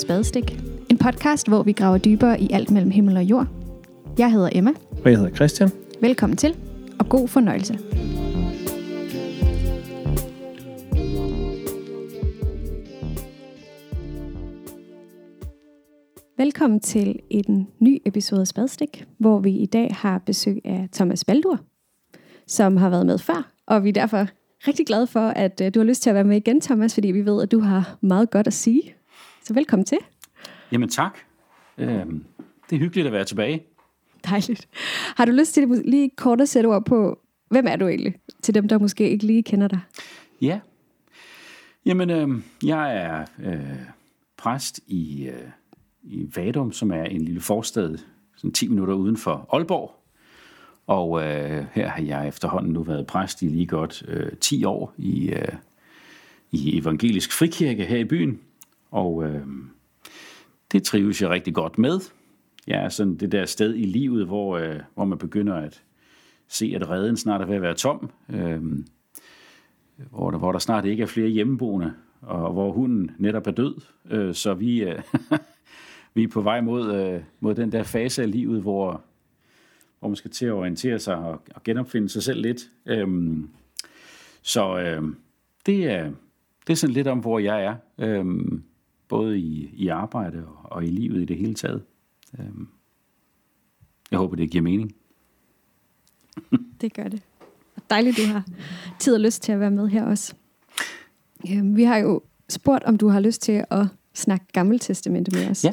til Spadestik. En podcast, hvor vi graver dybere i alt mellem himmel og jord. Jeg hedder Emma. Og jeg hedder Christian. Velkommen til, og god fornøjelse. Velkommen til en ny episode af Spadestik, hvor vi i dag har besøg af Thomas Baldur, som har været med før, og vi er derfor rigtig glade for, at øh, du har lyst til at være med igen, Thomas, fordi vi ved, at du har meget godt at sige. Velkommen til. Jamen tak. Øhm, det er hyggeligt at være tilbage. Dejligt. Har du lyst til at lige kort at sætte ord på, hvem er du egentlig, til dem, der måske ikke lige kender dig? Ja. Jamen, øh, jeg er øh, præst i, øh, i Vadum, som er en lille forstad, sådan 10 minutter uden for Aalborg. Og øh, her har jeg efterhånden nu været præst i lige godt øh, 10 år i, øh, i Evangelisk Frikirke her i byen. Og øh, det trives jeg rigtig godt med. Jeg er sådan det der sted i livet, hvor, øh, hvor man begynder at se, at redden snart er ved at være tom. Øh, hvor, der, hvor der snart ikke er flere hjemmeboende, og hvor hunden netop er død. Øh, så vi, øh, vi er på vej mod, øh, mod den der fase af livet, hvor, hvor man skal til at orientere sig og, og genopfinde sig selv lidt. Øhm, så øh, det, er, det er sådan lidt om, hvor jeg er, øhm, både i, i arbejde og, og i livet i det hele taget. Øhm, jeg håber, det giver mening. det gør det. Dejligt, du har tid og lyst til at være med her også. Øhm, vi har jo spurgt, om du har lyst til at snakke Gammeltestamentet med os. Ja.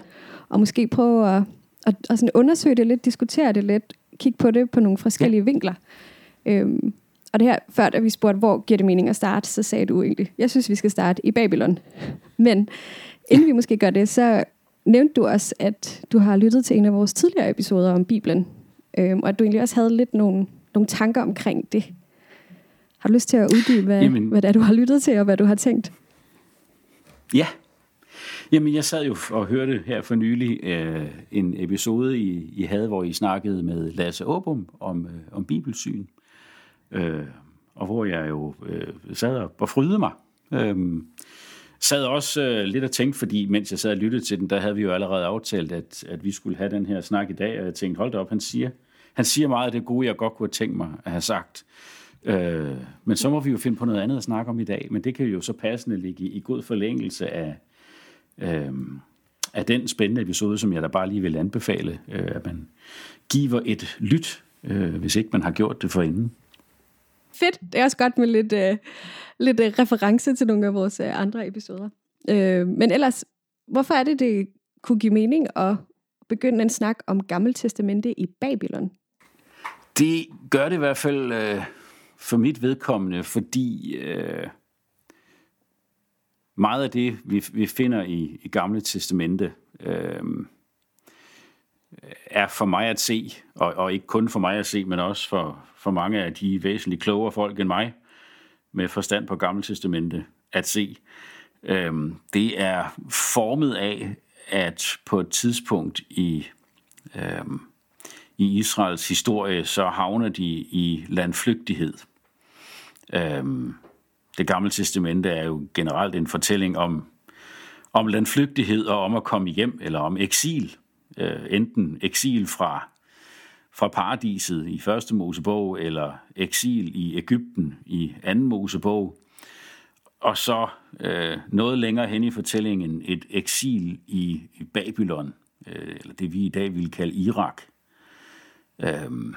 Og måske prøve at, at, at sådan undersøge det lidt, diskutere det lidt, kigge på det på nogle forskellige ja. vinkler. Øhm, og det her, før da vi spurgte, hvor giver det mening at starte, så sagde du egentlig, jeg synes, vi skal starte i Babylon. Men inden ja. vi måske gør det, så nævnte du også, at du har lyttet til en af vores tidligere episoder om Bibelen, øhm, og at du egentlig også havde lidt nogle, nogle tanker omkring det. Har du lyst til at uddybe, hvad, Jamen, hvad det er, du har lyttet til, og hvad du har tænkt? Ja. Jamen, jeg sad jo og hørte her for nylig øh, en episode, I, I havde, hvor I snakkede med Lasse Åbum om, øh, om bibelsyn. Øh, og hvor jeg jo øh, sad og frydede mig. Øh, sad også øh, lidt og tænkte, fordi mens jeg sad og lyttede til den, der havde vi jo allerede aftalt, at, at vi skulle have den her snak i dag, og jeg tænkte, hold da op, han siger, han siger meget af det gode, jeg godt kunne have tænkt mig at have sagt. Øh, men så må vi jo finde på noget andet at snakke om i dag, men det kan jo så passende ligge i, i god forlængelse af, øh, af den spændende episode, som jeg da bare lige vil anbefale, øh, at man giver et lyt, øh, hvis ikke man har gjort det forinden. Fedt. Det er også godt med lidt, øh, lidt øh, reference til nogle af vores øh, andre episoder. Øh, men ellers, hvorfor er det, det kunne give mening at begynde en snak om Gammeltestamentet i Babylon? Det gør det i hvert fald øh, for mit vedkommende, fordi øh, meget af det, vi, vi finder i, i Gamle Testamente, øh, er for mig at se, og, og ikke kun for mig at se, men også for, for mange af de væsentligt klogere folk end mig, med forstand på Gamle Testamente, at se. øhm, det er formet af, at på et tidspunkt i, øhm, i Israels historie, så havner de i landflygtighed. Øhm, det gamle testamente er jo generelt en fortælling om, om landflygtighed og om at komme hjem, eller om eksil. Øh, enten eksil fra, fra paradiset i første Mosebog, eller eksil i Ægypten i anden Mosebog. Og så øh, noget længere hen i fortællingen et eksil i, i Babylon, øh, eller det vi i dag vil kalde Irak. Øhm,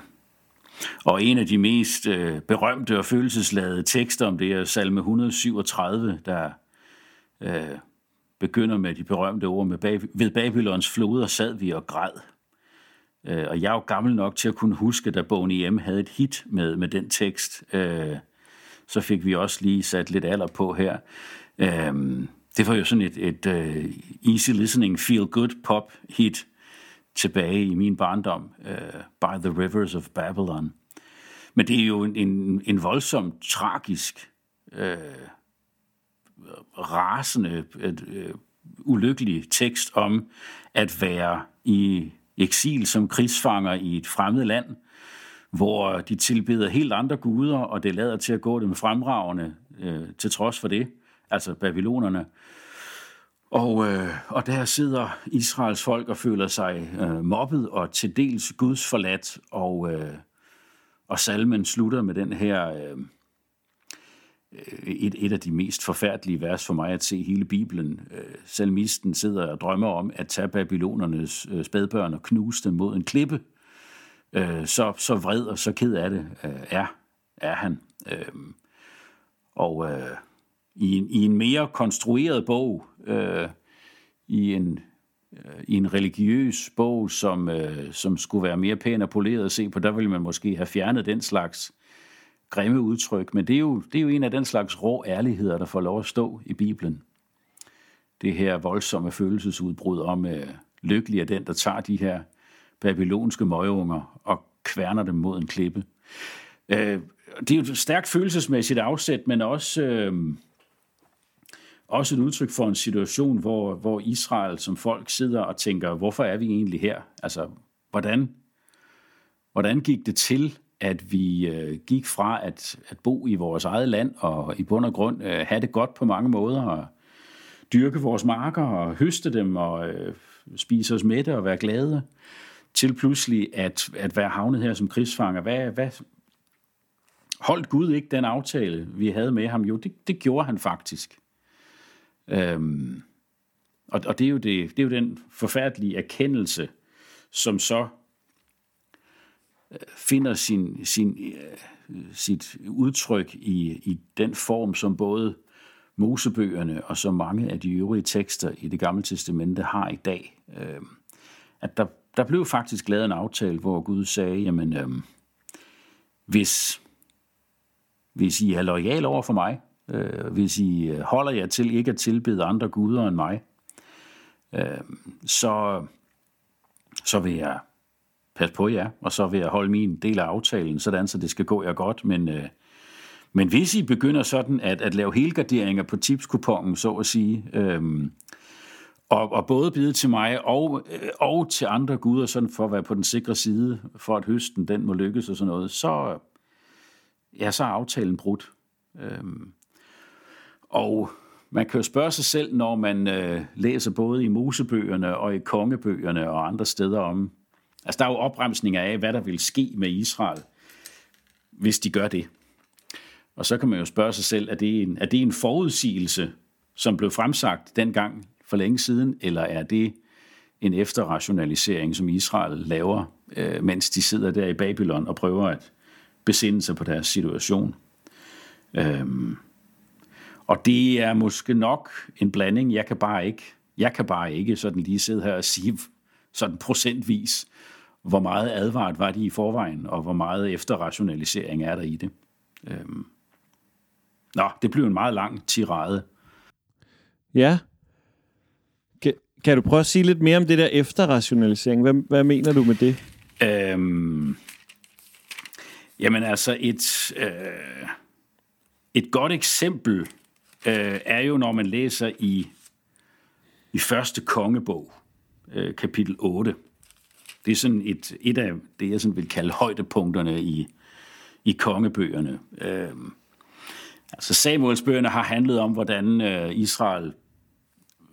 og en af de mest øh, berømte og følelsesladede tekster om det er salme 137, der øh, begynder med de berømte ord med Bab- ved Babylons floder sad vi og græd. Øh, og jeg er jo gammel nok til at kunne huske, da Boney M havde et hit med, med den tekst. Øh, så fik vi også lige sat lidt alder på her. Øh, det var jo sådan et, et uh, easy listening, feel good pop hit tilbage i min barndom, uh, By the Rivers of Babylon. Men det er jo en, en, en voldsomt tragisk, uh, rasende, øh, øh, ulykkelig tekst om at være i eksil som krigsfanger i et fremmed land, hvor de tilbeder helt andre guder, og det lader til at gå dem fremragende øh, til trods for det, altså babylonerne. Og, øh, og der sidder Israels folk og føler sig øh, mobbet og til dels gudsforladt. Og, øh, og salmen slutter med den her, øh, Øh, et, et af de mest forfærdelige vers for mig at se hele Bibelen. Øh, salmisten sidder og drømmer om at tage babylonernes øh, spædbørn og knuse dem mod en klippe. Så, så vred og så ked af det er, er han. Og i, en, i en mere konstrueret bog, i en i en religiøs bog, som, som skulle være mere pæn og poleret at se på, der ville man måske have fjernet den slags grimme udtryk. Men det er, jo, det er jo en af den slags rå ærligheder, der får lov at stå i Bibelen. Det her voldsomme følelsesudbrud om, øh, lykkelig er den, der tager de her babylonske møgeunger og kværner dem mod en klippe. Øh, det er jo et stærkt følelsesmæssigt afsæt, men også... Øh, også et udtryk for en situation, hvor, hvor Israel som folk sidder og tænker, hvorfor er vi egentlig her? Altså, hvordan, hvordan gik det til, at vi øh, gik fra at, at bo i vores eget land og i bund og grund øh, have det godt på mange måder og dyrke vores marker og høste dem og øh, spise os mætte og være glade, til pludselig at, at være havnet her som krigsfanger. Hvad, hvad, holdt Gud ikke den aftale, vi havde med ham? Jo, det, det gjorde han faktisk. Øhm, og, og det, er jo det, det er jo den forfærdelige erkendelse, som så finder sin, sin, øh, sit udtryk i, i den form, som både Mosebøgerne og så mange af de øvrige tekster i det gamle testamente har i dag. Øh, at der, der blev faktisk lavet en aftale, hvor Gud sagde, jamen, øh, hvis, hvis I er lojal over for mig, øh, hvis I øh, holder jer til ikke at tilbede andre guder end mig, øh, så, så vil jeg pas på jer, og så vil jeg holde min del af aftalen, sådan så det skal gå jer godt. Men, øh, men hvis I begynder sådan at, at lave helgarderinger på tipskupongen, så at sige, øh, og, og både bide til mig og, øh, og til andre guder, sådan for at være på den sikre side, for at høsten den må lykkes og sådan noget, så, ja, så er aftalen brudt. Øhm, og man kan jo spørge sig selv, når man øh, læser både i Mosebøgerne og i kongebøgerne og andre steder om, altså der er jo opremsninger af, hvad der vil ske med Israel, hvis de gør det. Og så kan man jo spørge sig selv, er det en, er det en forudsigelse, som blev fremsagt dengang for længe siden, eller er det en efterrationalisering, som Israel laver, øh, mens de sidder der i Babylon og prøver at besinde sig på deres situation? Øhm, og det er måske nok en blanding. Jeg kan bare ikke, jeg kan bare ikke sådan lige sidde her og sige sådan procentvis, hvor meget advaret var de i forvejen, og hvor meget efterrationalisering er der i det. Øhm. Nå, det blev en meget lang tirade. Ja. Kan, kan du prøve at sige lidt mere om det der efterrationalisering? Hvad, hvad mener du med det? Øhm. Jamen altså, et, øh, et godt eksempel øh, er jo, når man læser i, i første kongebog, øh, kapitel 8. Det er sådan et, et af det, jeg sådan vil kalde højdepunkterne i, i kongebøgerne. Øh, altså Samuelsbøgerne har handlet om, hvordan øh, Israel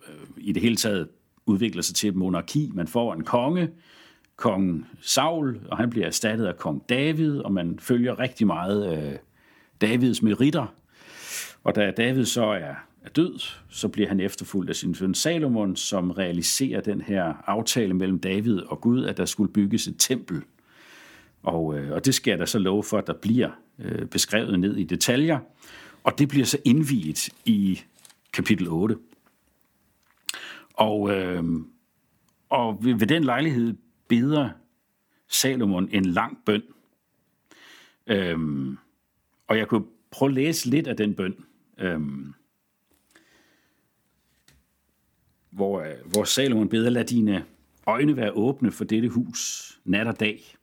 øh, i det hele taget udvikler sig til et monarki. Man får en konge, kong Saul, og han bliver erstattet af kong David, og man følger rigtig meget øh, Davids meritter og da David så er, er død, så bliver han efterfulgt af sin søn Salomon, som realiserer den her aftale mellem David og Gud, at der skulle bygges et tempel. Og, øh, og det skal der så love for, at der bliver øh, beskrevet ned i detaljer. Og det bliver så indviet i kapitel 8. Og, øh, og ved, ved den lejlighed beder Salomon en lang bøn. Øh, og jeg kunne prøve at læse lidt af den bøn. Øhm, hvor, øh, hvor Salomon beder, lad dine øjne være åbne for dette hus, nat og dag.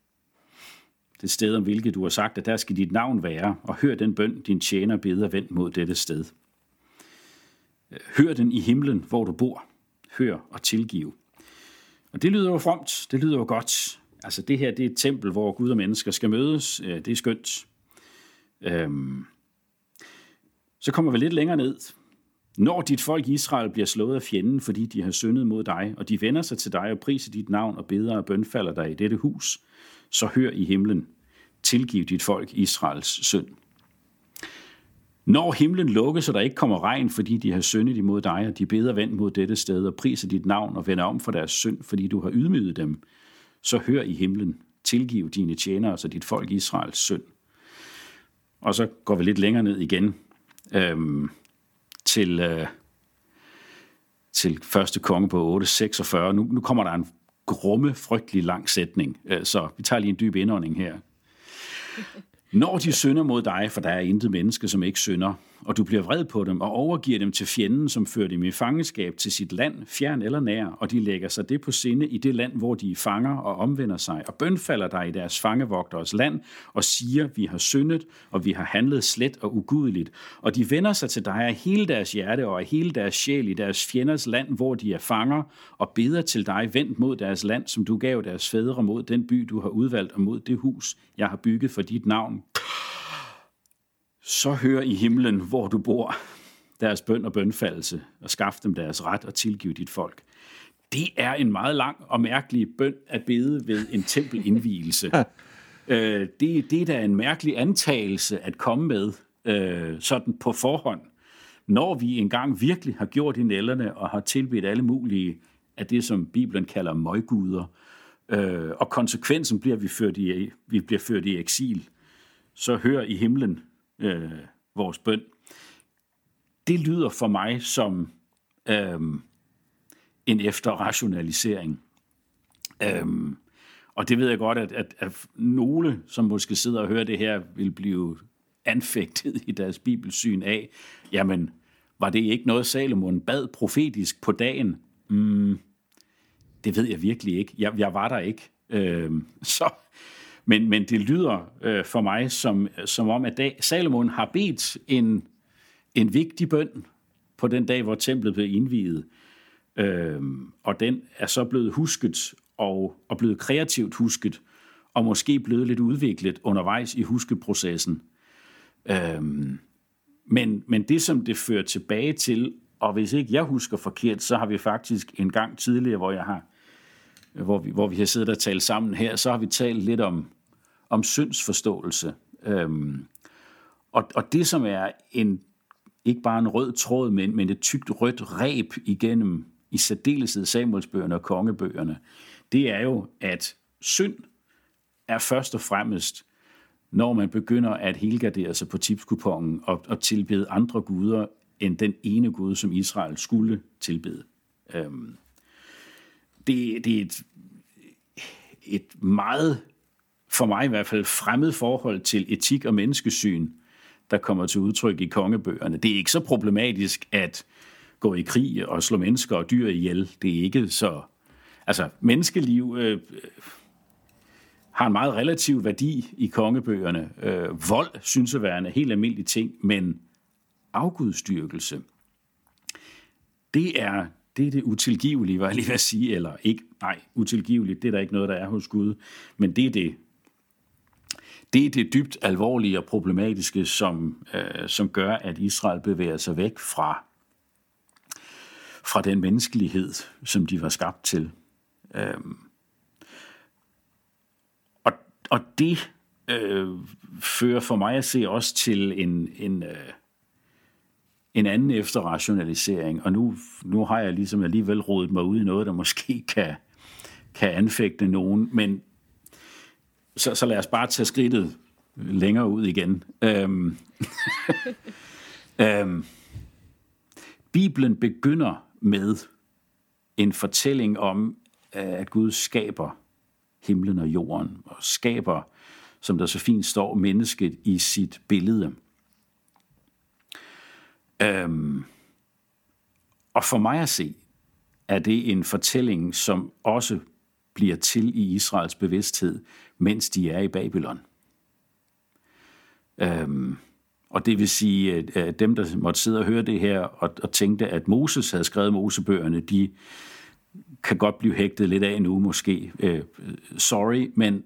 Det sted, om hvilket du har sagt, at der skal dit navn være, og hør den bøn, din tjener beder vendt mod dette sted. Øh, hør den i himlen, hvor du bor. Hør og tilgive. Og det lyder jo fromt, det lyder jo godt. Altså det her, det er et tempel, hvor Gud og mennesker skal mødes. Øh, det er skønt. Øhm, så kommer vi lidt længere ned når dit folk Israel bliver slået af fjenden, fordi de har syndet mod dig, og de vender sig til dig og priser dit navn og beder og bønfalder dig i dette hus, så hør i himlen, tilgiv dit folk Israels synd. Når himlen lukker, så der ikke kommer regn, fordi de har syndet imod dig, og de beder vend mod dette sted og priser dit navn og vender om for deres synd, fordi du har ydmyget dem, så hør i himlen, tilgiv dine tjenere, så dit folk Israels synd. Og så går vi lidt længere ned igen øhm, til, øh, til første konge på 8.46. Nu, nu kommer der en grumme, frygtelig lang sætning, øh, så vi tager lige en dyb indånding her. Når de synder mod dig, for der er intet menneske, som ikke synder, og du bliver vred på dem og overgiver dem til fjenden, som fører dem i fangenskab til sit land, fjern eller nær, og de lægger sig det på sinde i det land, hvor de fanger og omvender sig, og bønfalder dig i deres fangevogteres land, og siger, vi har syndet, og vi har handlet slet og ugudeligt. Og de vender sig til dig af hele deres hjerte og af hele deres sjæl i deres fjenders land, hvor de er fanger, og beder til dig vendt mod deres land, som du gav deres fædre mod den by, du har udvalgt, og mod det hus, jeg har bygget for dit navn så hør i himlen, hvor du bor, deres bøn og bønfaldelse, og skaf dem deres ret og tilgiv dit folk. Det er en meget lang og mærkelig bøn at bede ved en tempelindvielse. øh, det, det er da en mærkelig antagelse at komme med, øh, sådan på forhånd. Når vi engang virkelig har gjort i nælderne og har tilbedt alle mulige af det, som Bibelen kalder møgguder, øh, og konsekvensen bliver, at vi, ført i, vi bliver ført i eksil, så hør i himlen, øh, vores bøn. Det lyder for mig som øh, en efterrationalisering. Øh, og det ved jeg godt, at, at, at nogle, som måske sidder og hører det her, vil blive anfægtet i deres bibelsyn af, jamen, var det ikke noget, Salomon bad profetisk på dagen? Mm, det ved jeg virkelig ikke. Jeg, jeg var der ikke. Øh, så men, men det lyder øh, for mig som, som om, at dag, Salomon har bedt en, en vigtig bøn på den dag, hvor templet blev indviet. Øh, og den er så blevet husket og, og blevet kreativt husket, og måske blevet lidt udviklet undervejs i huskeprocessen. Øh, men, men det, som det fører tilbage til, og hvis ikke jeg husker forkert, så har vi faktisk en gang tidligere, hvor jeg har hvor vi, hvor vi har siddet og talt sammen her, så har vi talt lidt om, om syndsforståelse. Øhm, og, og det, som er en ikke bare en rød tråd, men, men et tykt rødt reb igennem i særdeleshed Samuelsbøgerne og kongebøgerne, det er jo, at synd er først og fremmest, når man begynder at helgardere sig på tipskupongen og, og tilbede andre guder end den ene gud, som Israel skulle tilbede. Øhm, det, det er et, et meget for mig i hvert fald, fremmed forhold til etik og menneskesyn, der kommer til udtryk i kongebøgerne. Det er ikke så problematisk at gå i krig og slå mennesker og dyr ihjel. Det er ikke så... Altså, menneskeliv øh, øh har en meget relativ værdi i kongebøgerne. Øh, vold synes at være en helt almindelig ting, men afgudstyrkelse, det er det er det utilgivelige, var jeg lige vil sige, eller ikke, nej, utilgiveligt, det er der ikke noget, der er hos Gud, men det er det det er det dybt alvorlige og problematiske, som, øh, som gør, at Israel bevæger sig væk fra, fra den menneskelighed, som de var skabt til. Øhm. Og, og det øh, fører for mig at se også til en, en, øh, en anden efterrationalisering. Og nu, nu har jeg ligesom alligevel rodet mig ud i noget, der måske kan, kan anfægte nogen, men så, så lad os bare tage skridtet længere ud igen. Øhm, øhm, Bibelen begynder med en fortælling om, at Gud skaber himlen og jorden, og skaber, som der så fint står, mennesket i sit billede. Øhm, og for mig at se, er det en fortælling, som også bliver til i Israels bevidsthed, mens de er i Babylon. Øhm, og det vil sige, at dem, der måtte sidde og høre det her og, og tænkte, at Moses havde skrevet Mosebøgerne, de kan godt blive hægtet lidt af nu måske. Øh, sorry, men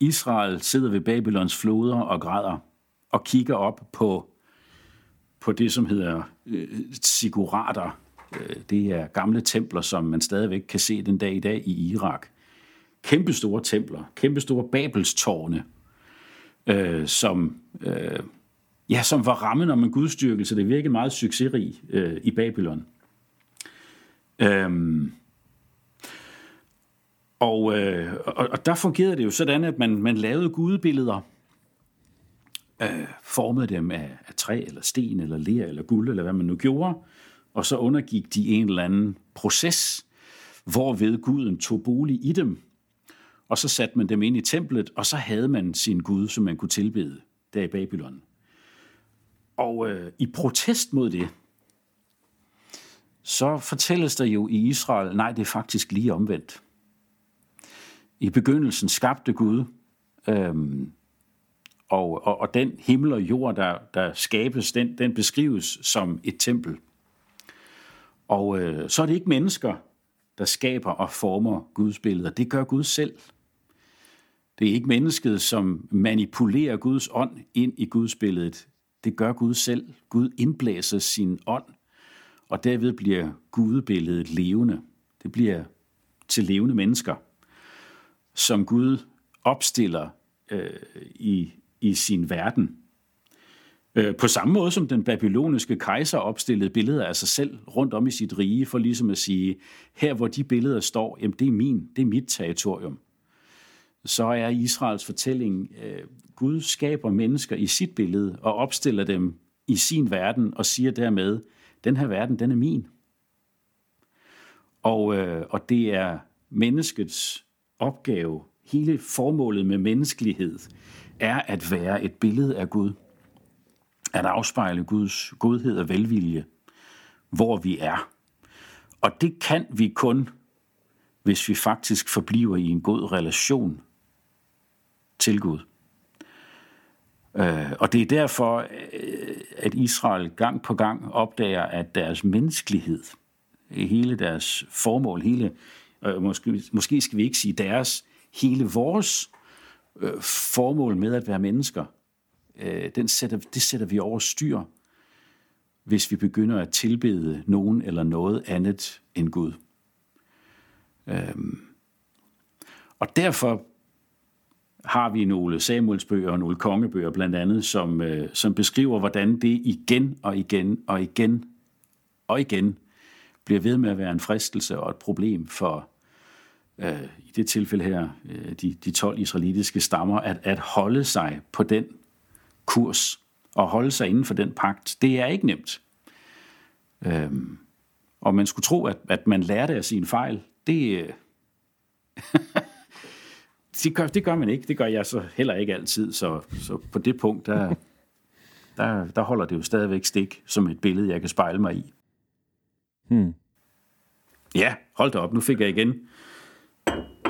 Israel sidder ved Babylons floder og græder og kigger op på på det, som hedder øh, sigurater. Øh, det er gamle templer, som man stadigvæk kan se den dag i dag i Irak kæmpestore templer, kæmpestore babelstårne, øh, som, øh, ja, som var rammen om en gudstyrkelse. Det virkede meget succesrig øh, i Babylon. Øhm, og, øh, og, og der fungerede det jo sådan, at man, man lavede gudebilleder, øh, formede dem af, af træ, eller sten, eller ler, eller guld, eller hvad man nu gjorde, og så undergik de en eller anden proces, hvorved guden tog bolig i dem, og så satte man dem ind i templet, og så havde man sin gud, som man kunne tilbede der i Babylon. Og øh, i protest mod det, så fortælles der jo i Israel, nej, det er faktisk lige omvendt. I begyndelsen skabte Gud, øhm, og, og, og den himmel og jord, der, der skabes, den, den beskrives som et tempel. Og øh, så er det ikke mennesker, der skaber og former Guds billeder. Det gør Gud selv. Det er ikke mennesket, som manipulerer Guds ånd ind i Guds billedet. Det gør Gud selv. Gud indblæser sin ånd, og derved bliver Gudbilledet levende. Det bliver til levende mennesker, som Gud opstiller øh, i, i sin verden. Øh, på samme måde som den babyloniske kejser opstillede billeder af sig selv rundt om i sit rige, for ligesom at sige, her hvor de billeder står, jamen det er min, det er mit territorium. Så er Israels fortælling, øh, Gud skaber mennesker i sit billede og opstiller dem i sin verden og siger dermed, den her verden, den er min. Og, øh, og det er menneskets opgave, hele formålet med menneskelighed, er at være et billede af Gud. At afspejle Guds godhed og velvilje, hvor vi er. Og det kan vi kun, hvis vi faktisk forbliver i en god relation til Gud. Øh, og det er derfor, øh, at Israel gang på gang opdager, at deres menneskelighed, hele deres formål, hele, øh, måske, måske skal vi ikke sige deres, hele vores øh, formål med at være mennesker, øh, den sætter, det sætter vi over styr, hvis vi begynder at tilbede nogen eller noget andet end Gud. Og derfor har vi nogle Samuelsbøger og nogle kongebøger blandt andet, som, øh, som beskriver, hvordan det igen og igen og igen og igen bliver ved med at være en fristelse og et problem for, øh, i det tilfælde her, øh, de, de 12 israelitiske stammer, at, at holde sig på den kurs og holde sig inden for den pagt. Det er ikke nemt. Øh, og man skulle tro, at, at man lærte af sin fejl. Det, øh, det, gør, det gør man ikke. Det gør jeg så heller ikke altid. Så, så på det punkt, der, der, der holder det jo stadigvæk stik som et billede, jeg kan spejle mig i. Hmm. Ja, hold da op. Nu fik jeg igen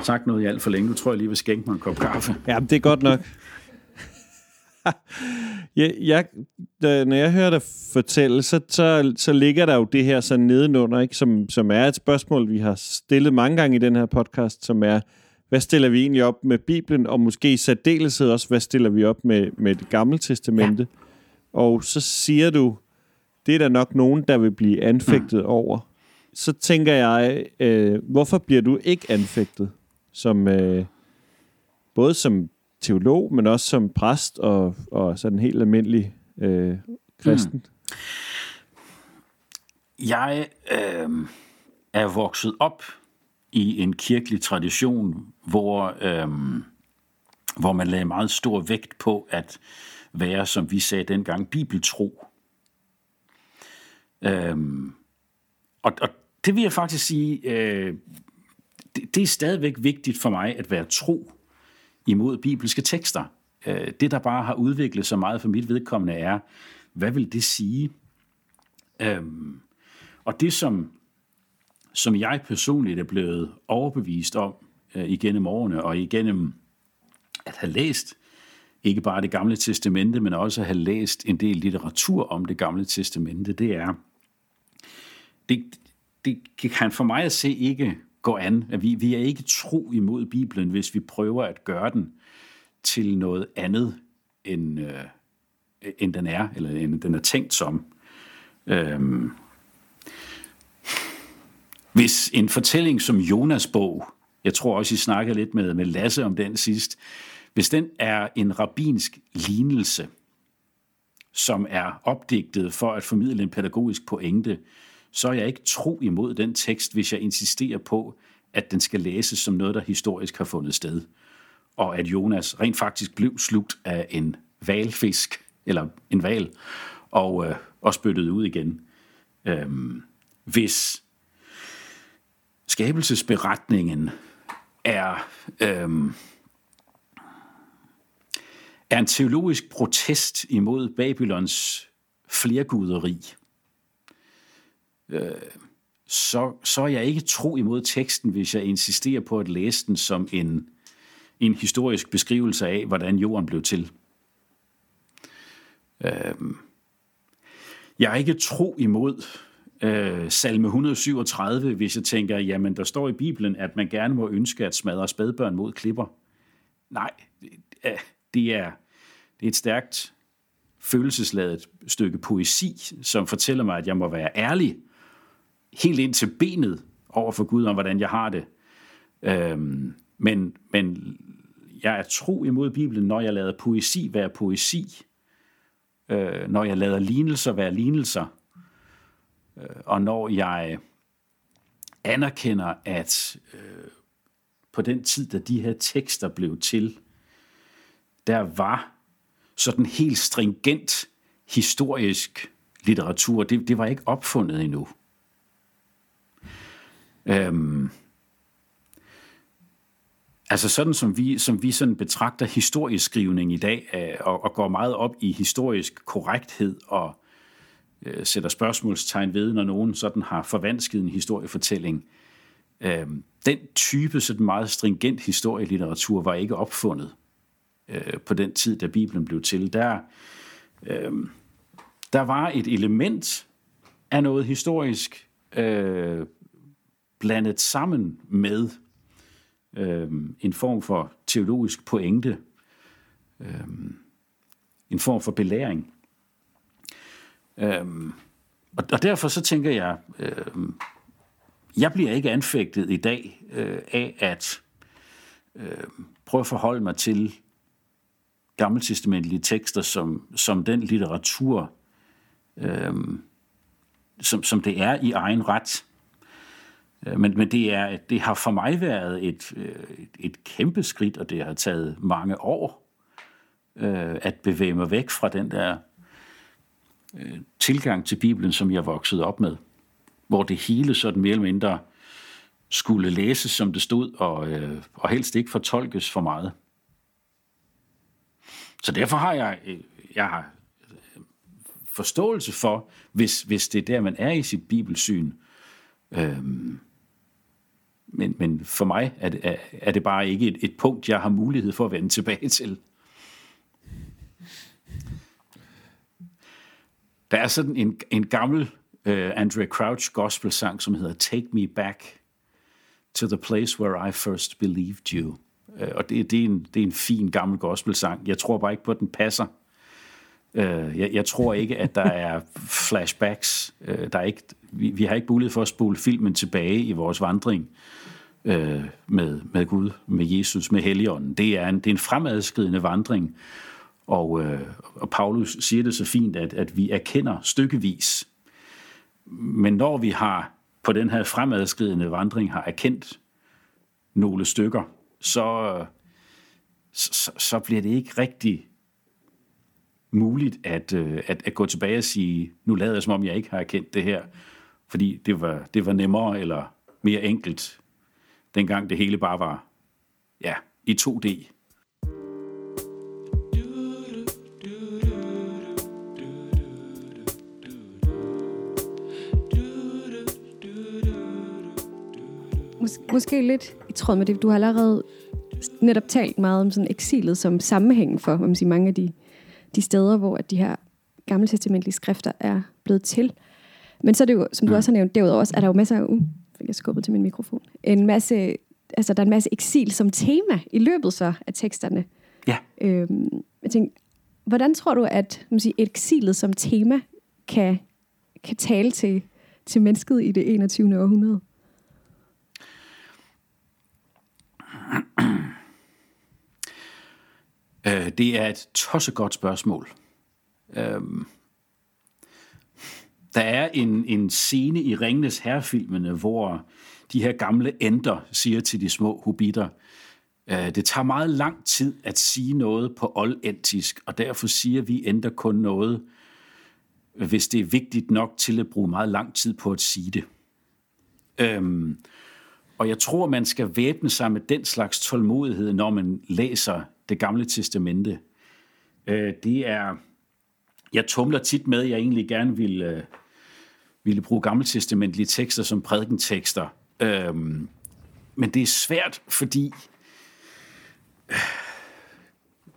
sagt noget i alt for længe. Nu tror jeg lige vil skænke mig en kop kaffe. Ja, det er godt nok. jeg, jeg, når jeg hører dig fortælle, så, så, så ligger der jo det her så nedenunder, ikke? Som, som er et spørgsmål, vi har stillet mange gange i den her podcast, som er, hvad stiller vi egentlig op med Bibelen, og måske i særdeleshed også, hvad stiller vi op med, med det gamle testamente. Ja. Og så siger du, det er der nok nogen, der vil blive anfægtet mm. over. Så tænker jeg, øh, hvorfor bliver du ikke anfægtet? Som, øh, både som teolog, men også som præst og, og sådan helt almindelig øh, kristen. Mm. Jeg øh, er vokset op i en kirkelig tradition, hvor, øhm, hvor man lagde meget stor vægt på at være, som vi sagde dengang, bibeltro. Øhm, og, og det vil jeg faktisk sige, øh, det, det er stadigvæk vigtigt for mig at være tro imod bibelske tekster. Øh, det, der bare har udviklet sig meget for mit vedkommende, er, hvad vil det sige? Øhm, og det, som som jeg personligt er blevet overbevist om øh, igennem årene, og igennem at have læst ikke bare det gamle testamente, men også at have læst en del litteratur om det gamle testamente, det er, det, det kan for mig at se ikke gå an. At vi, vi er ikke tro imod Bibelen, hvis vi prøver at gøre den til noget andet, end, øh, end den er, eller end den er tænkt som. Øhm, hvis en fortælling som Jonas bog, jeg tror også, I snakkede lidt med, med Lasse om den sidst, hvis den er en rabinsk lignelse, som er opdigtet for at formidle en pædagogisk pointe, så er jeg ikke tro imod den tekst, hvis jeg insisterer på, at den skal læses som noget, der historisk har fundet sted. Og at Jonas rent faktisk blev slugt af en valfisk, eller en val, og, øh, og spyttet ud igen. Øhm, hvis skabelsesberetningen er, øhm, er en teologisk protest imod Babylons flerguderi, øh, så, så er jeg ikke tro imod teksten, hvis jeg insisterer på at læse den som en, en historisk beskrivelse af, hvordan jorden blev til. Øh, jeg er ikke tro imod øh, salme 137, hvis jeg tænker, jamen der står i Bibelen, at man gerne må ønske at smadre spædbørn mod klipper. Nej, det er, det er et stærkt følelsesladet stykke poesi, som fortæller mig, at jeg må være ærlig, helt ind til benet over for Gud om, hvordan jeg har det. Øhm, men, men jeg er tro imod Bibelen, når jeg lader poesi være poesi, øh, når jeg lader lignelser være lignelser, og når jeg anerkender, at øh, på den tid, da de her tekster blev til, der var sådan helt stringent historisk litteratur. Det, det var ikke opfundet endnu. Øhm, altså sådan som vi, som vi sådan betragter historieskrivning i dag, øh, og, og går meget op i historisk korrekthed og øh, sætter spørgsmålstegn ved, når nogen sådan har forvansket en historiefortælling. Øhm, den type sådan meget stringent historielitteratur var ikke opfundet øh, på den tid, da Bibelen blev til. Der, øh, der var et element af noget historisk øh, blandet sammen med øh, en form for teologisk pointe, øh, en form for belæring. Øhm, og, og derfor så tænker jeg, øhm, jeg bliver ikke anfægtet i dag øh, af at øh, prøve at forholde mig til gammeltestamentlige tekster som, som den litteratur, øh, som, som det er i egen ret. Øh, men, men det, er, det har for mig været et, et, et kæmpe skridt, og det har taget mange år øh, at bevæge mig væk fra den der øh, tilgang til Bibelen, som jeg voksede op med. Hvor det hele sådan mere eller mindre skulle læses, som det stod, og, øh, og helst ikke fortolkes for meget. Så derfor har jeg, øh, jeg har øh, forståelse for, hvis, hvis det er der, man er i sit bibelsyn. Øhm, men, men for mig er det, er, er det bare ikke et, et punkt, jeg har mulighed for at vende tilbage til. Der er sådan en, en gammel øh, uh, Andre Crouch gospel-sang, som hedder Take Me Back to the Place Where I First Believed You. Uh, og det, det, er en, det er en fin gammel gospel-sang. Jeg tror bare ikke på, at den passer. Uh, jeg, jeg tror ikke, at der er flashbacks. Uh, der er ikke, vi, vi har ikke mulighed for at spole filmen tilbage i vores vandring uh, med, med Gud, med Jesus, med Helligånden. Det er en, det er en fremadskridende vandring, og, øh, og Paulus siger det så fint, at, at vi erkender stykkevis. Men når vi har på den her fremadskridende vandring har erkendt nogle stykker, så, så, så bliver det ikke rigtig muligt at, øh, at, at gå tilbage og sige, nu lader jeg som om, jeg ikke har erkendt det her, fordi det var, det var nemmere eller mere enkelt, dengang det hele bare var ja, i 2D. Mås- måske lidt i tråd med det. Du har allerede netop talt meget om sådan eksilet som sammenhængen for man siger, mange af de, de steder, hvor at de her gamle testamentlige skrifter er blevet til. Men så er det jo, som du også har nævnt, derudover også, er der jo masser af, uh, fik jeg skubbet til min mikrofon, en masse, altså der er en masse eksil som tema i løbet så af teksterne. Ja. Øhm, jeg tænker, hvordan tror du, at man siger, eksilet som tema kan, kan tale til, til mennesket i det 21. århundrede? Øh, det er et tossegodt spørgsmål. Øh, der er en, en scene i Ringnes herrefilmene, hvor de her gamle ender siger til de små hobitter, øh, det tager meget lang tid at sige noget på oldentisk, og derfor siger vi ender kun noget, hvis det er vigtigt nok til at bruge meget lang tid på at sige det. Øhm, og jeg tror, man skal væbne sig med den slags tålmodighed, når man læser det gamle testamente. Øh, det er, jeg tumler tit med, at jeg egentlig gerne ville, øh, ville bruge gammeltestamentlige tekster som prædikentekster. Øh, men det er svært, fordi øh,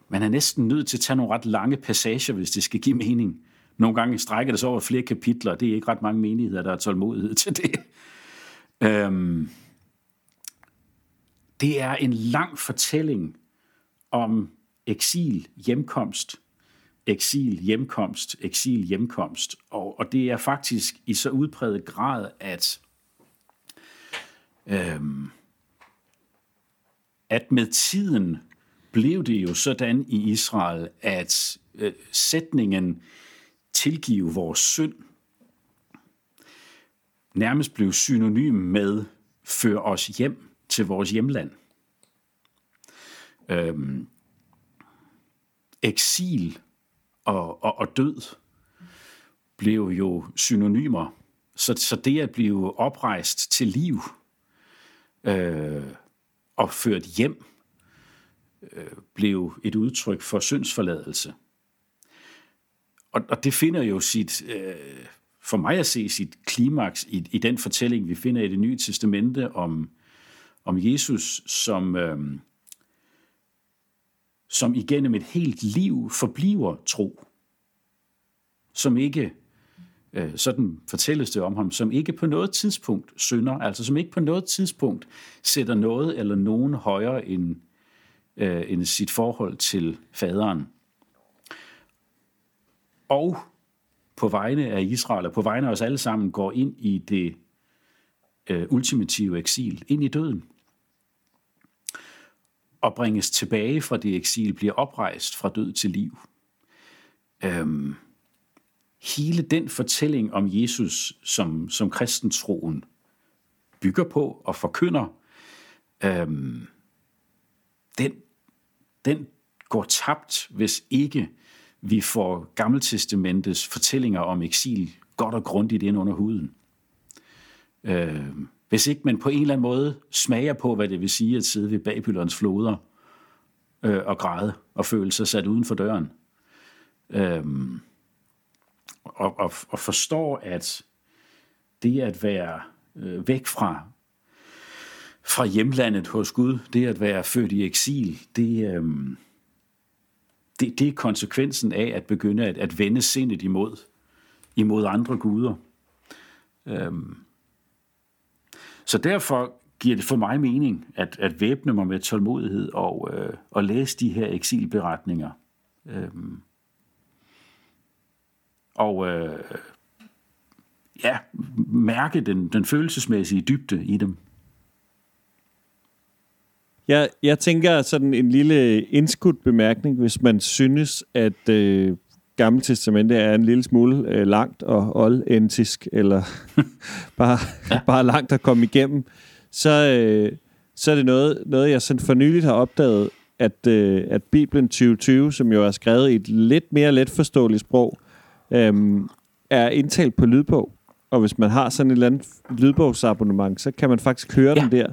man er næsten nødt til at tage nogle ret lange passager, hvis det skal give mening. Nogle gange strækker det sig over flere kapitler, det er ikke ret mange menigheder, der har tålmodighed til det. Øhm, det er en lang fortælling om eksil, hjemkomst, eksil, hjemkomst, eksil, hjemkomst. Og, og det er faktisk i så udpræget grad, at, øhm, at med tiden blev det jo sådan i Israel, at øh, sætningen tilgive vores synd nærmest blev synonym med før os hjem til vores hjemland øh, eksil og, og, og død blev jo synonymer. Så, så det at blive oprejst til liv øh, og ført hjem øh, blev et udtryk for syndsforladelse. Og, og det finder jo sit, øh, for mig at se, sit klimaks i, i den fortælling, vi finder i det nye testamente om, om Jesus, som, øh, som igennem et helt liv forbliver tro. Som ikke, øh, sådan fortælles det om ham, som ikke på noget tidspunkt synder, altså som ikke på noget tidspunkt sætter noget eller nogen højere end, øh, end sit forhold til faderen. Og på vegne af Israel og på vegne af os alle sammen går ind i det øh, ultimative eksil, ind i døden og bringes tilbage fra det eksil, bliver oprejst fra død til liv. Øhm, hele den fortælling om Jesus, som, som kristentroen bygger på og forkynder, øhm, den, den går tabt, hvis ikke vi får Gammeltestamentets fortællinger om eksil godt og grundigt ind under huden. Øhm, hvis ikke man på en eller anden måde smager på, hvad det vil sige at sidde ved Babylons floder øh, og græde og føle sig sat uden for døren. Øhm, og, og, og forstår, at det at være øh, væk fra, fra hjemlandet hos Gud, det at være født i eksil, det, øh, det, det er konsekvensen af at begynde at, at vende sindet imod, imod andre guder. Øhm, så derfor giver det for mig mening at, at væbne mig med tålmodighed og, øh, og læse de her eksilberetninger. Øhm, og øh, ja, mærke den, den følelsesmæssige dybde i dem. Jeg, jeg tænker sådan en lille indskudt bemærkning, hvis man synes, at øh, Gamle Testamente er en lille smule øh, langt og oldentisk, eller bare, ja. bare langt at komme igennem, så, øh, så er det noget, noget jeg sådan for nyligt har opdaget, at, øh, at Bibelen 2020, som jo er skrevet i et lidt mere letforståeligt sprog, øh, er indtalt på lydbog. Og hvis man har sådan et eller andet lydbogsabonnement, så kan man faktisk høre ja. den der.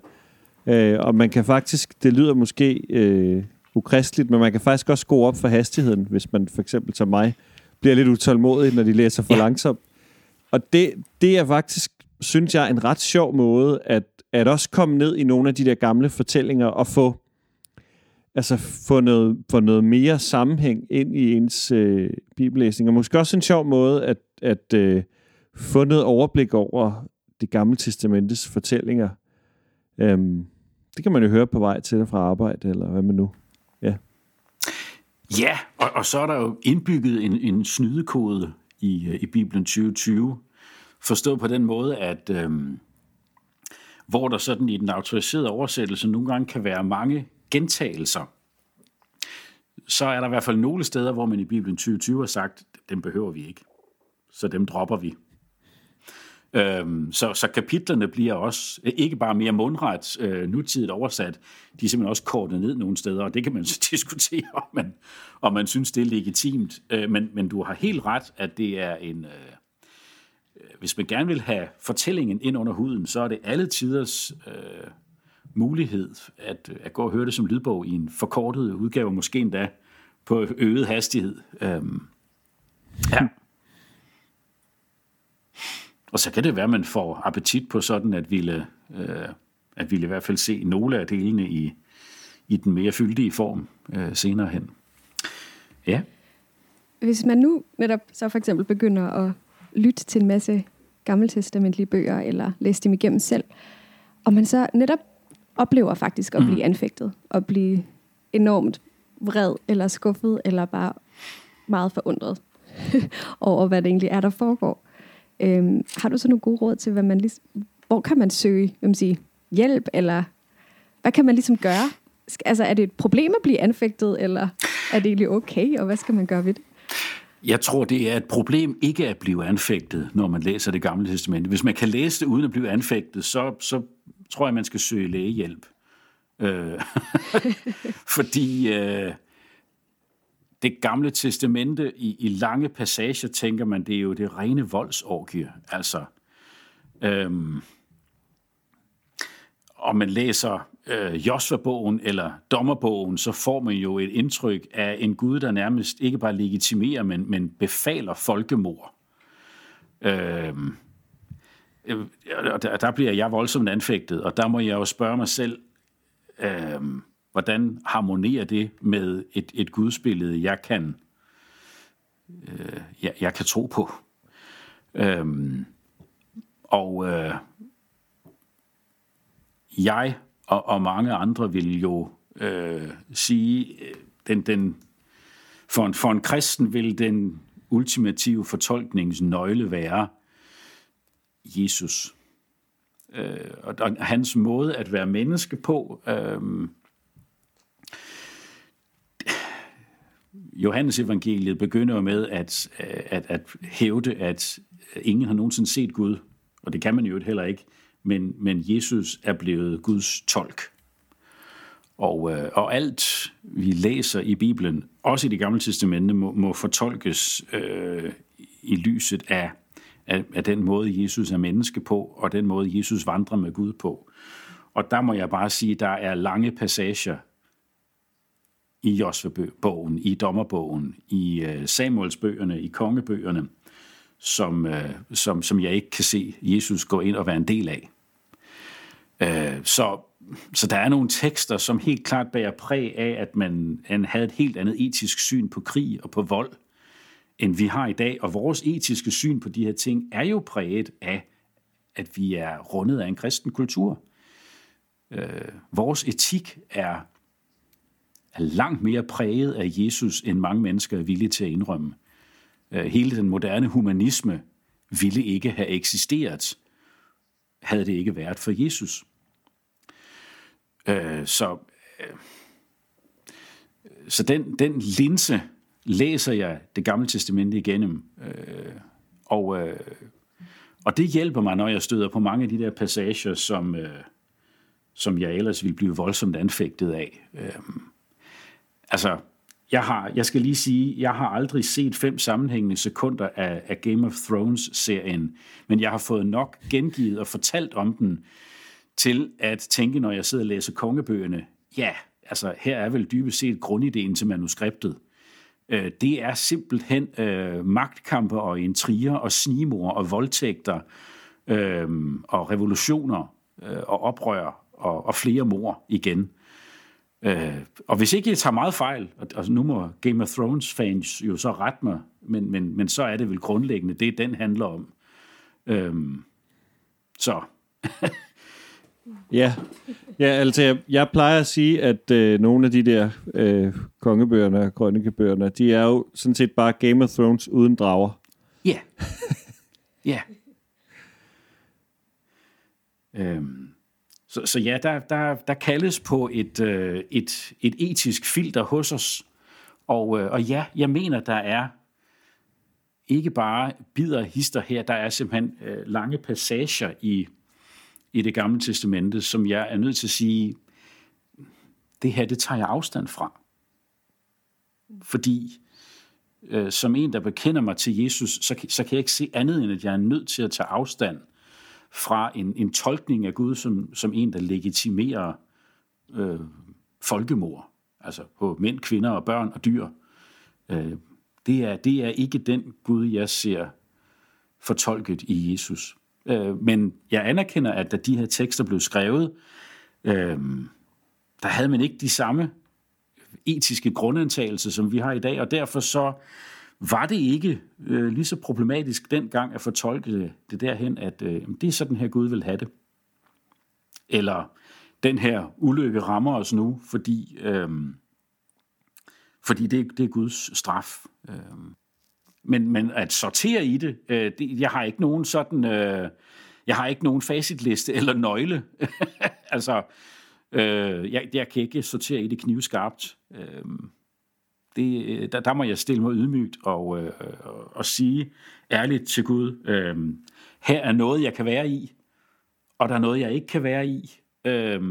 Øh, og man kan faktisk, det lyder måske øh, ukristeligt, men man kan faktisk også skrue op for hastigheden, hvis man for eksempel som mig bliver lidt utålmodig, når de læser for ja. langsomt. Og det, det er faktisk, synes jeg, en ret sjov måde at, at også komme ned i nogle af de der gamle fortællinger og få, altså få noget, få noget mere sammenhæng ind i ens øh, bibellæsning. Og måske også en sjov måde at, at øh, få noget overblik over det gamle testamentes fortællinger. Øhm, det kan man jo høre på vej til fra arbejde, eller hvad man nu Ja, og, og så er der jo indbygget en, en snydekode i, øh, i Bibelen 2020, Forstået på den måde, at øhm, hvor der sådan i den autoriserede oversættelse nogle gange kan være mange gentagelser, så er der i hvert fald nogle steder, hvor man i Bibelen 2020 har sagt, dem behøver vi ikke. Så dem dropper vi. Øhm, så, så kapitlerne bliver også øh, ikke bare mere mundret øh, nutidigt oversat, de er simpelthen også kortet ned nogle steder, og det kan man så diskutere, om man, om man synes, det er legitimt. Øh, men, men du har helt ret, at det er en... Øh, øh hvis man gerne vil have fortællingen ind under huden, så er det alle tiders øh, mulighed at, øh, at gå og høre det som lydbog i en forkortet udgave, måske endda på øget hastighed. Øhm, ja. Og så kan det være, at man får appetit på sådan, at ville, øh, at ville i hvert fald se nogle af delene i, i den mere fyldige form øh, senere hen. Ja. Hvis man nu netop så for eksempel begynder at lytte til en masse gammeltestamentlige bøger, eller læse dem igennem selv, og man så netop oplever faktisk at blive mm. anfægtet, og blive enormt vred, eller skuffet, eller bare meget forundret over, hvad det egentlig er, der foregår. Øhm, har du så nogle gode råd til, hvad man ligesom, hvor kan man søge man siger, hjælp, eller hvad kan man ligesom gøre? Altså, er det et problem at blive anfægtet, eller er det egentlig okay, og hvad skal man gøre ved det? Jeg tror, det er et problem ikke at blive anfægtet, når man læser det gamle testamente. Hvis man kan læse det uden at blive anfægtet, så, så tror jeg, man skal søge lægehjælp. Øh, fordi øh, det gamle testamente i, i lange passager, tænker man, det er jo det rene voldsorgie. Altså, øhm, om man læser øh, Josva-bogen eller Dommerbogen, så får man jo et indtryk af en Gud, der nærmest ikke bare legitimerer, men, men befaler folkemord. Øhm, øh, der, der bliver jeg voldsomt anfægtet, og der må jeg jo spørge mig selv, øh, hvordan harmonerer det med et, et gudsbillede, jeg kan, øh, jeg, jeg kan tro på? Øhm, og øh, jeg og, og mange andre vil jo øh, sige, øh, den, den, for, en, for en kristen vil den ultimative fortolkningsnøgle være Jesus. Øh, og, og hans måde at være menneske på, øh, Johannes evangeliet begynder jo med at, øh, at, at hævde, at ingen har nogensinde set Gud, og det kan man jo heller ikke, men, men Jesus er blevet Guds tolk. Og, øh, og alt, vi læser i Bibelen, også i det gamle testamente, må, må fortolkes øh, i lyset af, af, af den måde, Jesus er menneske på, og den måde, Jesus vandrer med Gud på. Og der må jeg bare sige, der er lange passager i Josva-bogen, i Dommerbogen, i øh, Samuelsbøgerne, i kongebøgerne, som, øh, som, som jeg ikke kan se Jesus gå ind og være en del af. Øh, så, så der er nogle tekster, som helt klart bærer præg af, at man, man havde et helt andet etisk syn på krig og på vold, end vi har i dag. Og vores etiske syn på de her ting er jo præget af, at vi er rundet af en kristen kultur. Øh, vores etik er er langt mere præget af Jesus, end mange mennesker er villige til at indrømme. Øh, hele den moderne humanisme ville ikke have eksisteret, havde det ikke været for Jesus. Øh, så øh, så den, den linse læser jeg det gamle testamente igennem. Og, og det hjælper mig, når jeg støder på mange af de der passager, som, som jeg ellers ville blive voldsomt anfægtet af altså, jeg, har, jeg skal lige sige, jeg har aldrig set fem sammenhængende sekunder af, af Game of Thrones-serien, men jeg har fået nok gengivet og fortalt om den til at tænke, når jeg sidder og læser kongebøgerne, ja, altså her er vel dybest set grundideen til manuskriptet. Øh, det er simpelthen øh, magtkampe og intriger og snimor og voldtægter øh, og revolutioner øh, og oprør og, og flere mor igen. Øh, og hvis ikke jeg tager meget fejl, og, og nu må Game of Thrones fans jo så rette mig, men, men, men så er det vel grundlæggende det, den handler om. Øhm, så. ja. ja, altså jeg, jeg plejer at sige, at øh, nogle af de der øh, kongebøgerne og krønikebøgerne, de er jo sådan set bare Game of Thrones uden drager. Ja. Ja. Øhm, så, så ja, der, der, der kaldes på et, øh, et, et etisk filter hos os. Og, øh, og ja, jeg mener, der er ikke bare bider hister her, der er simpelthen øh, lange passager i, i det gamle testamente, som jeg er nødt til at sige, det her, det tager jeg afstand fra. Fordi øh, som en, der bekender mig til Jesus, så, så kan jeg ikke se andet end, at jeg er nødt til at tage afstand fra en, en tolkning af Gud som, som en, der legitimerer øh, folkemord, altså på mænd, kvinder og børn og dyr. Øh, det, er, det er ikke den Gud, jeg ser fortolket i Jesus. Øh, men jeg anerkender, at da de her tekster blev skrevet, øh, der havde man ikke de samme etiske grundantagelser, som vi har i dag, og derfor så var det ikke øh, lige så problematisk dengang at fortolke det derhen, at øh, det er sådan her Gud vil have det. Eller den her ulykke rammer os nu, fordi, øh, fordi det, det er Guds straf. Øh. Men, men at sortere i det, øh, det, jeg har ikke nogen sådan, øh, jeg har ikke nogen facitliste eller nøgle. altså, øh, jeg, jeg kan ikke sortere i det knivskarpt. Øh, det, øh, der, der må jeg stille mig ydmygt og, øh, og sige ærligt til Gud, øh, her er noget, jeg kan være i, og der er noget, jeg ikke kan være i. Øh,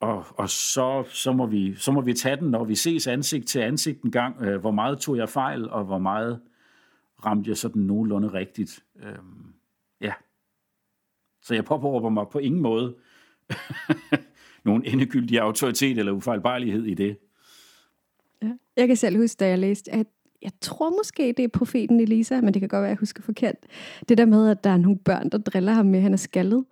og, og så, så, må vi, så må vi tage den, når vi ses ansigt til ansigt en gang. Øh, hvor meget tog jeg fejl, og hvor meget ramte jeg sådan nogenlunde rigtigt. Øh, ja. Så jeg påberåber mig på ingen måde nogen endegyldig autoritet eller ufejlbarlighed i det. Jeg kan selv huske, da jeg læste, at jeg tror måske, det er profeten Elisa, men det kan godt være, at jeg husker forkert. Det der med, at der er nogle børn, der driller ham med, at han er skaldet.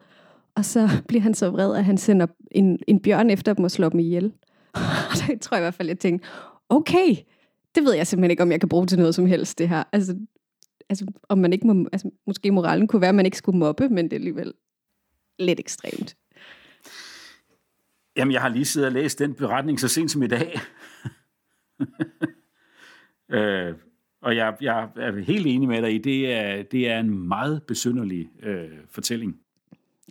Og så bliver han så vred, at han sender en, en bjørn efter dem og slår dem ihjel. Og der tror jeg i hvert fald, at jeg tænkte, okay, det ved jeg simpelthen ikke, om jeg kan bruge til noget som helst, det her. Altså, altså om man ikke må, altså, måske moralen kunne være, at man ikke skulle mobbe, men det er alligevel lidt ekstremt. Jamen, jeg har lige siddet og læst den beretning så sent som i dag. øh, og jeg, jeg er helt enig med dig i, det er, det er en meget besynderlig øh, fortælling.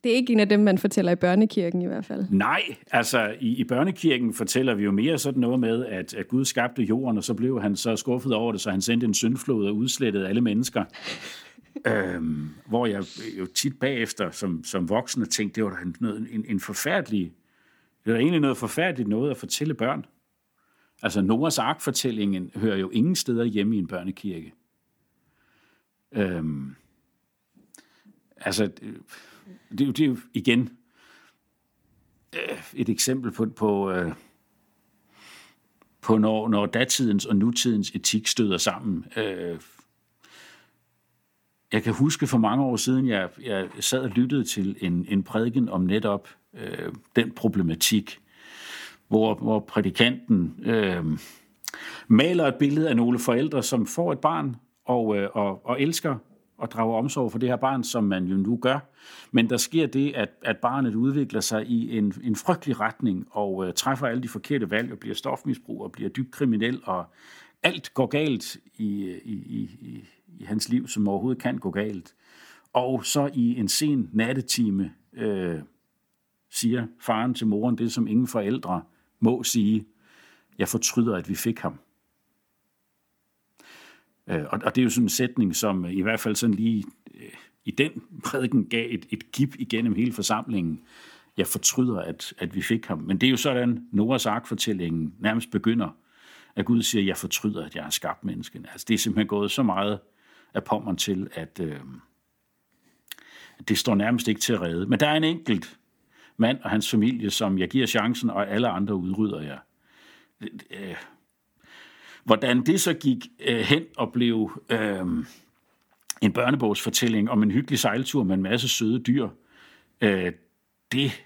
Det er ikke en af dem, man fortæller i børnekirken i hvert fald. Nej, altså i, i børnekirken fortæller vi jo mere sådan noget med, at, at Gud skabte jorden, og så blev han så skuffet over det, så han sendte en syndflod og udslettede alle mennesker. øhm, hvor jeg jo tit bagefter som, som voksen tænkte, det var noget, en, en forfærdelig det er egentlig noget forfærdeligt noget at fortælle børn. Altså Noahs ark-fortællingen hører jo ingen steder hjemme i en børnekirke. Øhm, altså, det, det, er jo, det er jo igen øh, et eksempel på, på, øh, på når, når datidens og nutidens etik støder sammen. Øh, jeg kan huske for mange år siden, jeg, jeg sad og lyttede til en, en prædiken om netop øh, den problematik, hvor, hvor prædikanten øh, maler et billede af nogle forældre, som får et barn og, øh, og, og elsker og drager omsorg for det her barn, som man jo nu gør. Men der sker det, at, at barnet udvikler sig i en, en frygtelig retning og øh, træffer alle de forkerte valg og bliver stofmisbrug og bliver dybt kriminel, og alt går galt i, i, i, i hans liv, som overhovedet kan gå galt. Og så i en sen nattetime øh, siger faren til moren det, som ingen forældre må sige. Jeg fortryder, at vi fik ham. Øh, og, og det er jo sådan en sætning, som øh, i hvert fald sådan lige øh, i den prædiken gav et, et gip igennem hele forsamlingen. Jeg fortryder, at, at vi fik ham. Men det er jo sådan, Noras ark-fortællingen nærmest begynder, at Gud siger, jeg fortryder, at jeg har skabt mennesken. Altså, det er simpelthen gået så meget af pommeren til, at øh, det står nærmest ikke til at redde. Men der er en enkelt mand og hans familie, som jeg giver chancen, og alle andre udrydder jeg. Øh, hvordan det så gik øh, hen og blev øh, en børnebogsfortælling om en hyggelig sejltur med en masse søde dyr, øh, det,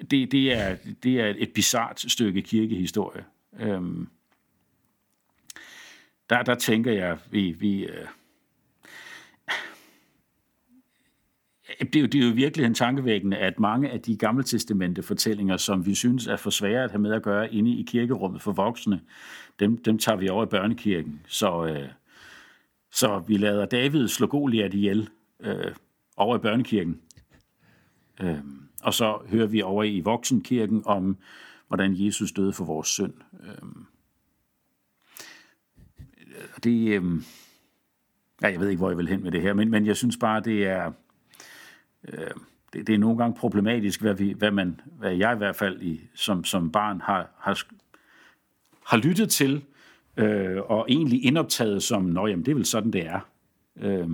det, det, er, det er et bizart stykke kirkehistorie. Øh, der, der tænker jeg, vi, vi øh, det er, jo, det er jo virkelig en tankevækkende, at mange af de gamle testamente fortællinger, som vi synes er for svære at have med at gøre inde i kirkerummet for voksne, dem, dem tager vi over i børnekirken. Så, øh, så vi lader David slå Goliat ihjel, øh, over i børnekirken. Øh, og så hører vi over i voksenkirken om, hvordan Jesus døde for vores synd. Øh, det, øh, ja, jeg ved ikke, hvor jeg vil hen med det her, men, men jeg synes bare, det er, øh, det, det er nogle gange problematisk, hvad, vi, hvad, man, hvad jeg i hvert fald i, som, som barn har, har, har lyttet til, øh, og egentlig indoptaget som, nå jamen, det er vel sådan, det er. Øh,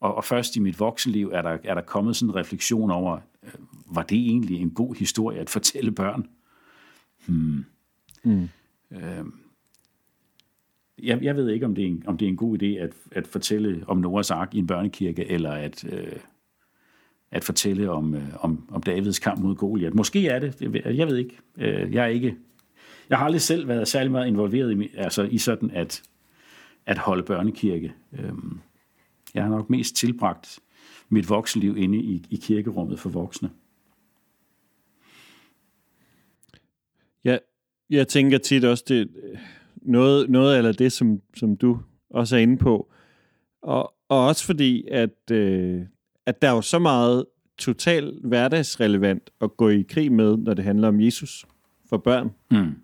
og, og først i mit voksenliv er der, er der kommet sådan en refleksion over, øh, var det egentlig en god historie at fortælle børn? Hmm. Mm. Øh, jeg, jeg ved ikke, om det, er en, om det er en god idé at, at fortælle om Noahs ark i en børnekirke, eller at, øh, at fortælle om, øh, om, om Davids kamp mod Goliat. Måske er det, jeg, ved ikke. Øh, jeg er ikke. Jeg har aldrig selv været særlig meget involveret i, altså i sådan at, at holde børnekirke. Øhm, jeg har nok mest tilbragt mit voksenliv inde i, i kirkerummet for voksne. Ja, jeg tænker tit også, det noget, noget eller det, som, som du også er inde på. Og, og også fordi, at, øh, at der er jo så meget total hverdagsrelevant at gå i krig med, når det handler om Jesus for børn. Mm.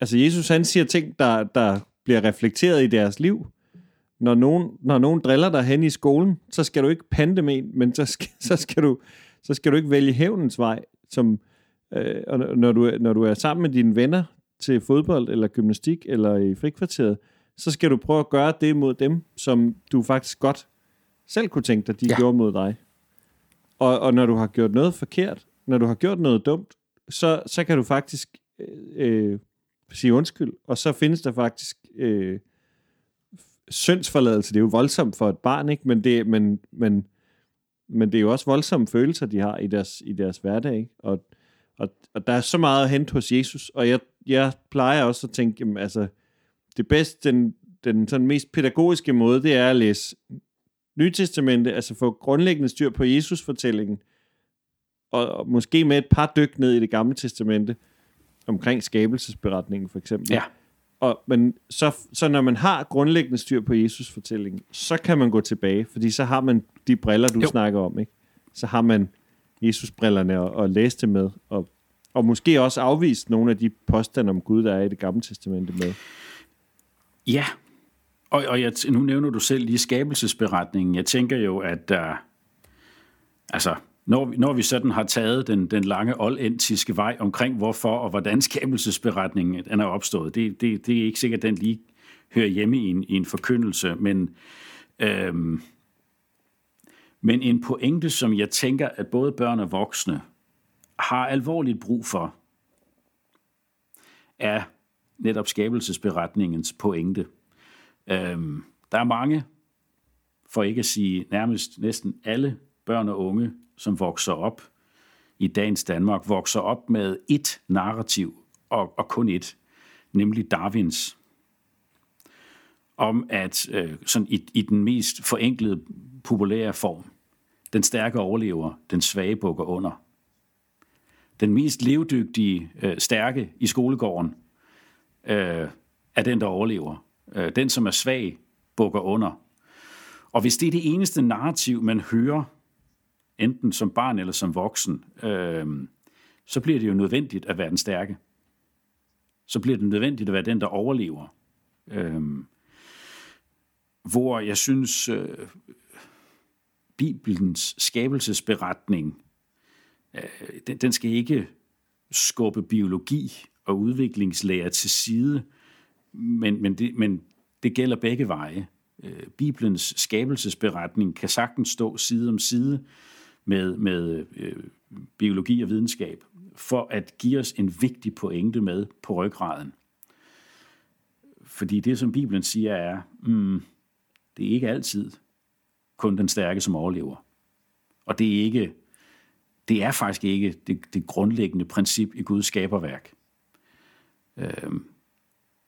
Altså Jesus, han siger ting, der, der bliver reflekteret i deres liv. Når nogen, når nogen driller dig hen i skolen, så skal du ikke pande med en, men så skal, så skal, du, så skal du ikke vælge hævnens vej. Som, øh, og når, du, når du er sammen med dine venner til fodbold eller gymnastik eller i frikvarteret, så skal du prøve at gøre det mod dem, som du faktisk godt selv kunne tænke dig, de ja. gjorde mod dig. Og, og når du har gjort noget forkert, når du har gjort noget dumt, så, så kan du faktisk øh, sige undskyld, og så findes der faktisk øh, syndsforladelse. Det er jo voldsomt for et barn, ikke? Men, det, men, men, men det er jo også voldsomme følelser, de har i deres, i deres hverdag. Ikke? Og, og, og der er så meget at hente hos Jesus, og jeg, jeg plejer også at tænke, jamen, altså, det bedste, den, den sådan mest pædagogiske måde, det er at læse Nytestamentet, altså få grundlæggende styr på Jesus-fortællingen, og, og måske med et par dyk ned i det gamle testamente, omkring skabelsesberetningen for eksempel. Ja. Og, men så, så når man har grundlæggende styr på Jesus-fortællingen, så kan man gå tilbage, fordi så har man de briller, du jo. snakker om, ikke? Så har man Jesus-brillerne og, og læse det med, og, og måske også afvist nogle af de påstande om Gud, der er i det gamle testamente med. Ja, og, og jeg, nu nævner du selv lige skabelsesberetningen. Jeg tænker jo, at der, altså, når vi, når vi sådan har taget den, den lange oldentiske vej omkring, hvorfor og hvordan skabelsesberetningen øh, den er opstået, det, det, det er ikke sikkert, at den lige hører hjemme i en, i en forkyndelse, men øhm, men en pointe, som jeg tænker, at både børn og voksne har alvorligt brug for, er netop skabelsesberetningens pointe. Øhm, der er mange, for ikke at sige nærmest næsten alle børn og unge, som vokser op i dagens Danmark, vokser op med et narrativ, og, og kun et, nemlig Darwins. Om at øh, sådan i, i den mest forenklede populære form, den stærke overlever, den svage bukker under. Den mest levedygtige, øh, stærke i skolegården øh, er den, der overlever. Øh, den, som er svag, bukker under. Og hvis det er det eneste narrativ, man hører, enten som barn eller som voksen, øh, så bliver det jo nødvendigt at være den stærke. Så bliver det nødvendigt at være den, der overlever. Øh, hvor jeg synes, øh, Bibelens skabelsesberetning, øh, den, den skal ikke skubbe biologi og udviklingslære til side, men, men, det, men det gælder begge veje. Øh, Bibelens skabelsesberetning kan sagtens stå side om side med, med øh, biologi og videnskab, for at give os en vigtig pointe med på ryggraden. Fordi det, som Bibelen siger, er, mm, det er ikke altid kun den stærke, som overlever. Og det er ikke, det er faktisk ikke det, det grundlæggende princip i Guds skaberværk. Øhm,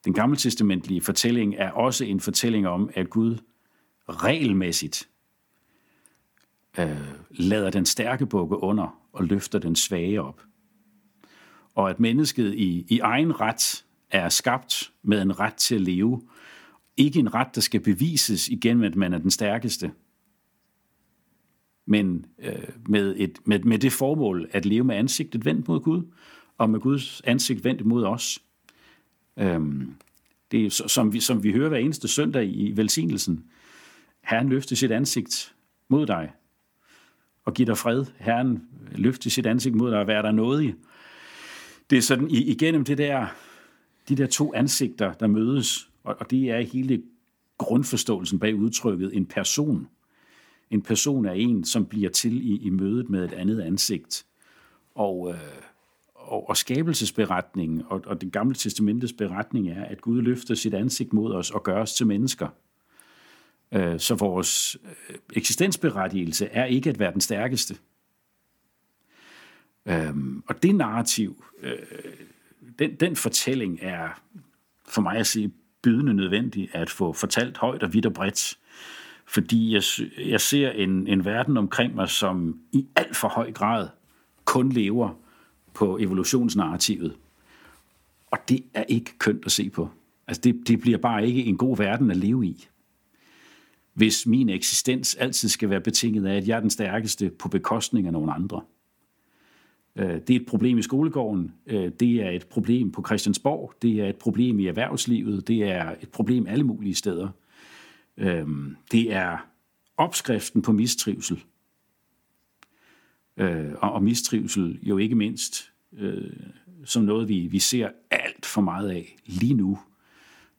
den gamle testamentlige fortælling er også en fortælling om, at Gud regelmæssigt øh, lader den stærke bukke under og løfter den svage op. Og at mennesket i, i egen ret er skabt med en ret til at leve. Ikke en ret, der skal bevises igennem, at man er den stærkeste – men øh, med, et, med, med det formål at leve med ansigtet vendt mod Gud, og med Guds ansigt vendt mod os. Øhm, det er, som vi, som vi hører hver eneste søndag i velsignelsen. Herren løfter sit ansigt mod dig, og giver dig fred. Herren løfter sit ansigt mod dig og vær der nådig. Det er sådan igennem det der, de der to ansigter, der mødes, og, og det er hele grundforståelsen bag udtrykket en person. En person er en, som bliver til i, i mødet med et andet ansigt. Og, øh, og, og skabelsesberetningen og, og det gamle testamentets beretning er, at Gud løfter sit ansigt mod os og gør os til mennesker. Øh, så vores øh, eksistensberettigelse er ikke at være den stærkeste. Øhm, og det narrativ, øh, den, den fortælling er for mig at sige bydende nødvendig at få fortalt højt og vidt og bredt. Fordi jeg, jeg ser en, en verden omkring mig, som i alt for høj grad kun lever på evolutionsnarrativet. Og det er ikke kønt at se på. Altså det, det bliver bare ikke en god verden at leve i. Hvis min eksistens altid skal være betinget af, at jeg er den stærkeste på bekostning af nogle andre. Øh, det er et problem i skolegården, øh, det er et problem på Christiansborg, det er et problem i erhvervslivet, det er et problem alle mulige steder. Øh, det er opskriften på mistrivsel øh, Og mistrivsel jo ikke mindst øh, som noget, vi, vi ser alt for meget af lige nu,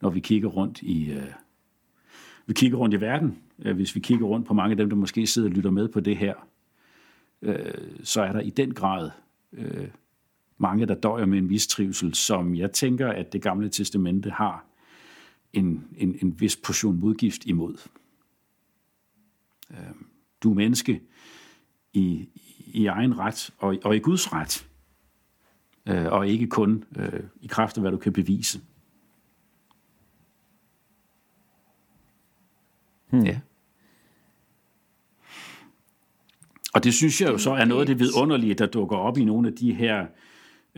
når vi kigger rundt i, øh, vi kigger rundt i verden. Øh, hvis vi kigger rundt på mange af dem, der måske sidder og lytter med på det her, så er der i den grad øh, mange, der døjer med en mistrivsel, som jeg tænker, at det gamle testamente har en, en, en vis portion modgift imod. Øh, du er menneske i, i egen ret og, og i Guds ret, øh, og ikke kun øh, i kraft af, hvad du kan bevise. Hmm. Ja. Og det synes jeg jo så er noget af det vidunderlige, der dukker op i nogle af de her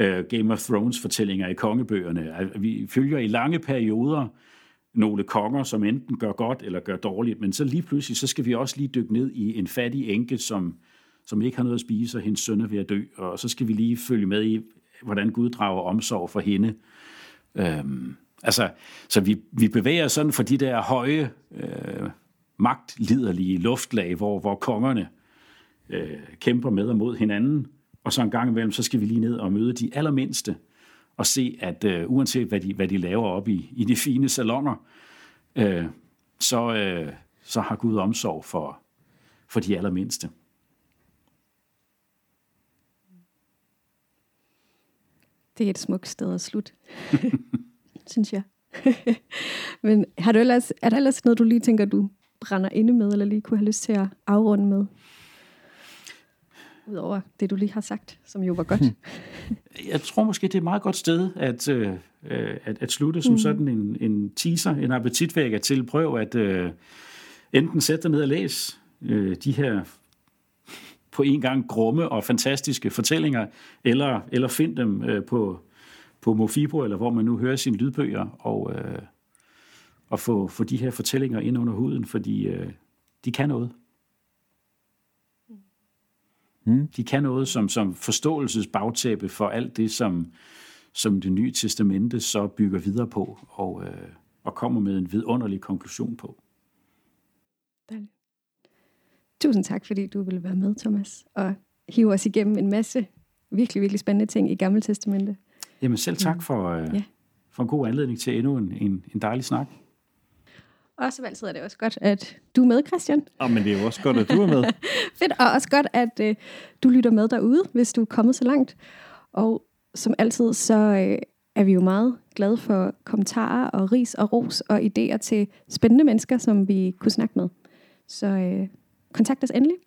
uh, Game of Thrones-fortællinger i kongebøgerne. At vi følger i lange perioder nogle konger, som enten gør godt eller gør dårligt, men så lige pludselig, så skal vi også lige dykke ned i en fattig enke, som, som ikke har noget at spise, og hendes søn er ved at dø, og så skal vi lige følge med i, hvordan Gud drager omsorg for hende. Øhm, altså, så vi, vi bevæger sådan for de der høje, øh, magtliderlige luftlag, hvor, hvor kongerne øh, kæmper med og mod hinanden, og så en gang imellem, så skal vi lige ned og møde de allermindste, og se, at øh, uanset hvad de, hvad de laver op i, i de fine salonger, øh, så, øh, så har Gud omsorg for, for de allermindste. Det er et smukt sted at slutte, synes jeg. Men har du ellers, er der ellers noget, du lige tænker, du brænder inde med, eller lige kunne have lyst til at afrunde med? Udover det, du lige har sagt, som jo var godt. Jeg tror måske, det er et meget godt sted at, øh, at, at slutte som mm. sådan en, en teaser, en appetitvækker til. Prøv at øh, enten sætte dig ned og læse øh, de her på en gang grumme og fantastiske fortællinger, eller, eller find dem øh, på, på Mofibo, eller hvor man nu hører sine lydbøger, og, øh, og få, få de her fortællinger ind under huden, fordi øh, de kan noget. Mm. De kan noget som, som forståelsesbagtæppe for alt det, som, som det nye testamente så bygger videre på og, øh, og kommer med en vidunderlig konklusion på. Dejligt. Tusind tak, fordi du ville være med, Thomas, og hive os igennem en masse virkelig, virkelig spændende ting i Gamle Testamente. Jamen selv tak for, øh, ja. for en god anledning til endnu en, en, en dejlig snak. Og som altid er det også godt, at du er med, Christian. Ja, men det er jo også godt, at du er med. Fedt, og også godt, at øh, du lytter med derude, hvis du er kommet så langt. Og som altid, så øh, er vi jo meget glade for kommentarer og ris og ros og idéer til spændende mennesker, som vi kunne snakke med. Så øh, kontakt os endelig.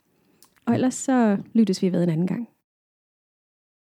Og ellers så lyttes vi ved en anden gang.